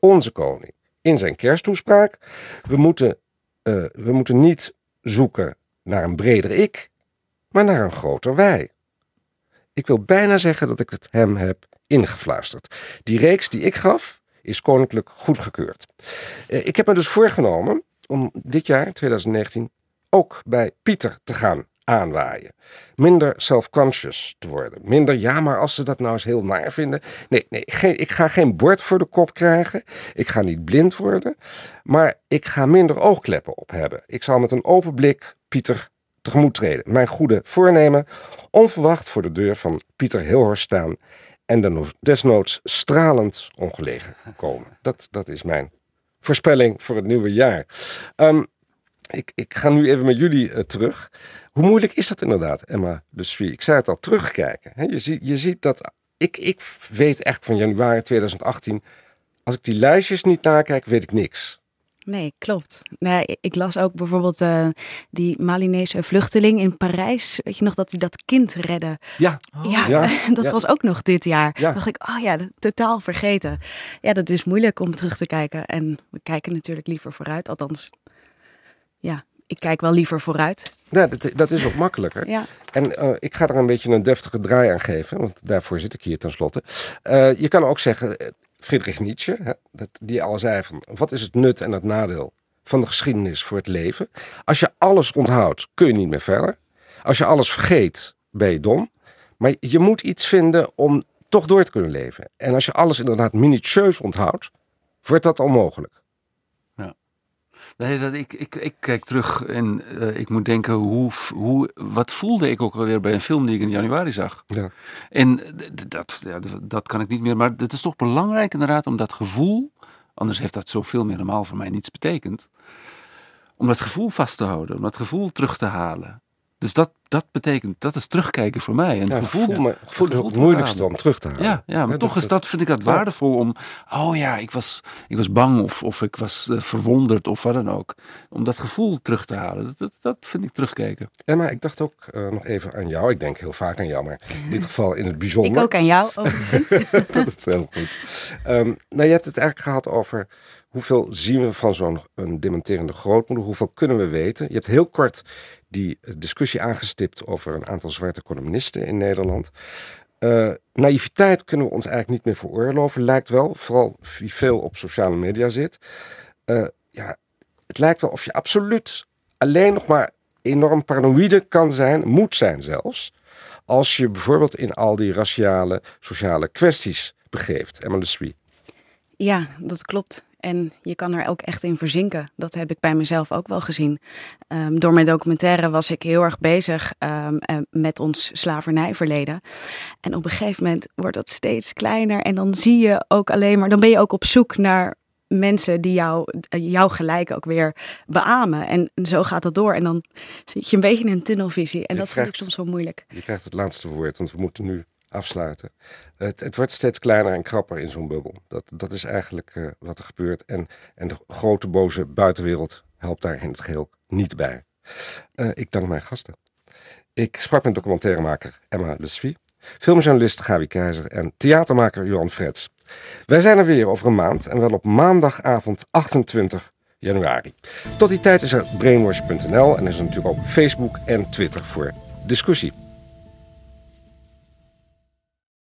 Onze koning. In zijn kersttoespraak. We moeten, eh, we moeten niet zoeken naar een breder ik, maar naar een groter wij. Ik wil bijna zeggen dat ik het hem heb ingefluisterd. Die reeks die ik gaf, is koninklijk goedgekeurd. Eh, ik heb me dus voorgenomen om dit jaar, 2019, ook bij Pieter te gaan aanwaaien. Minder self-conscious te worden. Minder, ja, maar als ze dat nou eens heel naar vinden. Nee, nee geen, ik ga geen bord voor de kop krijgen. Ik ga niet blind worden. Maar ik ga minder oogkleppen op hebben. Ik zal met een open blik Pieter tegemoet treden. Mijn goede voornemen. Onverwacht voor de deur van Pieter Hilhorst staan. En dan desnoods stralend ongelegen komen. Dat, dat is mijn voorspelling voor het nieuwe jaar. Um, ik, ik ga nu even met jullie uh, terug. Hoe moeilijk is dat inderdaad, Emma de Ik zei het al, terugkijken. He, je, ziet, je ziet dat... Ik, ik weet echt van januari 2018... Als ik die lijstjes niet nakijk, weet ik niks. Nee, klopt. Nee, ik las ook bijvoorbeeld uh, die Malinese vluchteling in Parijs. Weet je nog dat hij dat kind redde? Ja. Oh. Ja, <laughs> dat was ook nog dit jaar. Ja. dacht ik, oh ja, totaal vergeten. Ja, dat is moeilijk om terug te kijken. En we kijken natuurlijk liever vooruit. Althans, ja, ik kijk wel liever vooruit. Ja, dat, dat is ook <laughs> makkelijker. Ja. En uh, ik ga er een beetje een deftige draai aan geven, want daarvoor zit ik hier tenslotte. Uh, je kan ook zeggen, eh, Friedrich Nietzsche, hè, dat, die al zei van, wat is het nut en het nadeel van de geschiedenis voor het leven? Als je alles onthoudt, kun je niet meer verder. Als je alles vergeet, ben je dom. Maar je moet iets vinden om toch door te kunnen leven. En als je alles inderdaad minutieus onthoudt, wordt dat onmogelijk. Nee, dat, ik, ik, ik kijk terug en uh, ik moet denken, hoe, hoe, wat voelde ik ook alweer bij een film die ik in januari zag? Ja. En dat, ja, dat kan ik niet meer, maar het is toch belangrijk inderdaad om dat gevoel, anders heeft dat zoveel meer normaal voor mij niets betekend, om dat gevoel vast te houden, om dat gevoel terug te halen. Dus dat, dat betekent, dat is terugkijken voor mij. En ja, gevoel, voel me, voel het moeilijkste om terug te halen. Ja, ja maar toch is dat, vind ik dat waardevol om, oh ja, ik was, ik was bang of, of ik was uh, verwonderd of wat dan ook. Om dat gevoel terug te halen, dat, dat vind ik terugkijken. Emma, ik dacht ook uh, nog even aan jou. Ik denk heel vaak aan jou, maar in dit geval in het bijzonder. Ik ook aan jou, <laughs> <laughs> dat is heel goed. Um, nou, je hebt het eigenlijk gehad over hoeveel zien we van zo'n dementerende grootmoeder? Hoeveel kunnen we weten? Je hebt heel kort die discussie aangestipt over een aantal zwarte columnisten in Nederland. Uh, naïviteit kunnen we ons eigenlijk niet meer veroorloven, lijkt wel. Vooral wie veel op sociale media zit. Uh, ja, het lijkt wel of je absoluut alleen nog maar enorm paranoïde kan zijn, moet zijn zelfs. Als je bijvoorbeeld in al die raciale, sociale kwesties begeeft. Emma de Ja, dat klopt. En je kan er ook echt in verzinken. Dat heb ik bij mezelf ook wel gezien. Um, door mijn documentaire was ik heel erg bezig um, met ons slavernijverleden. En op een gegeven moment wordt dat steeds kleiner. En dan zie je ook alleen maar, dan ben je ook op zoek naar mensen die jou, jouw gelijk ook weer beamen. En zo gaat dat door. En dan zit je een beetje in een tunnelvisie. En dat vind ik soms wel moeilijk. Je krijgt het laatste woord, want we moeten nu afsluiten. Het, het wordt steeds kleiner en krapper in zo'n bubbel. Dat, dat is eigenlijk uh, wat er gebeurt. En, en de grote boze buitenwereld helpt daar in het geheel niet bij. Uh, ik dank mijn gasten. Ik sprak met documentairemaker Emma Lesvie, filmjournalist Gabi Keizer en theatermaker Johan Frets. Wij zijn er weer over een maand en wel op maandagavond 28 januari. Tot die tijd is er brainwash.nl en is er natuurlijk ook Facebook en Twitter voor discussie.